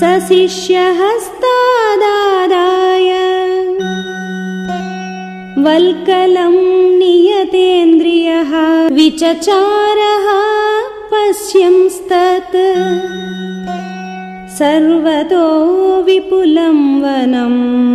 सशिष्यहस्तादाय वल्कलं नियतेन्द्रियः विचचारः पश्यंस्तत् सर्वतो विपुलं वनम्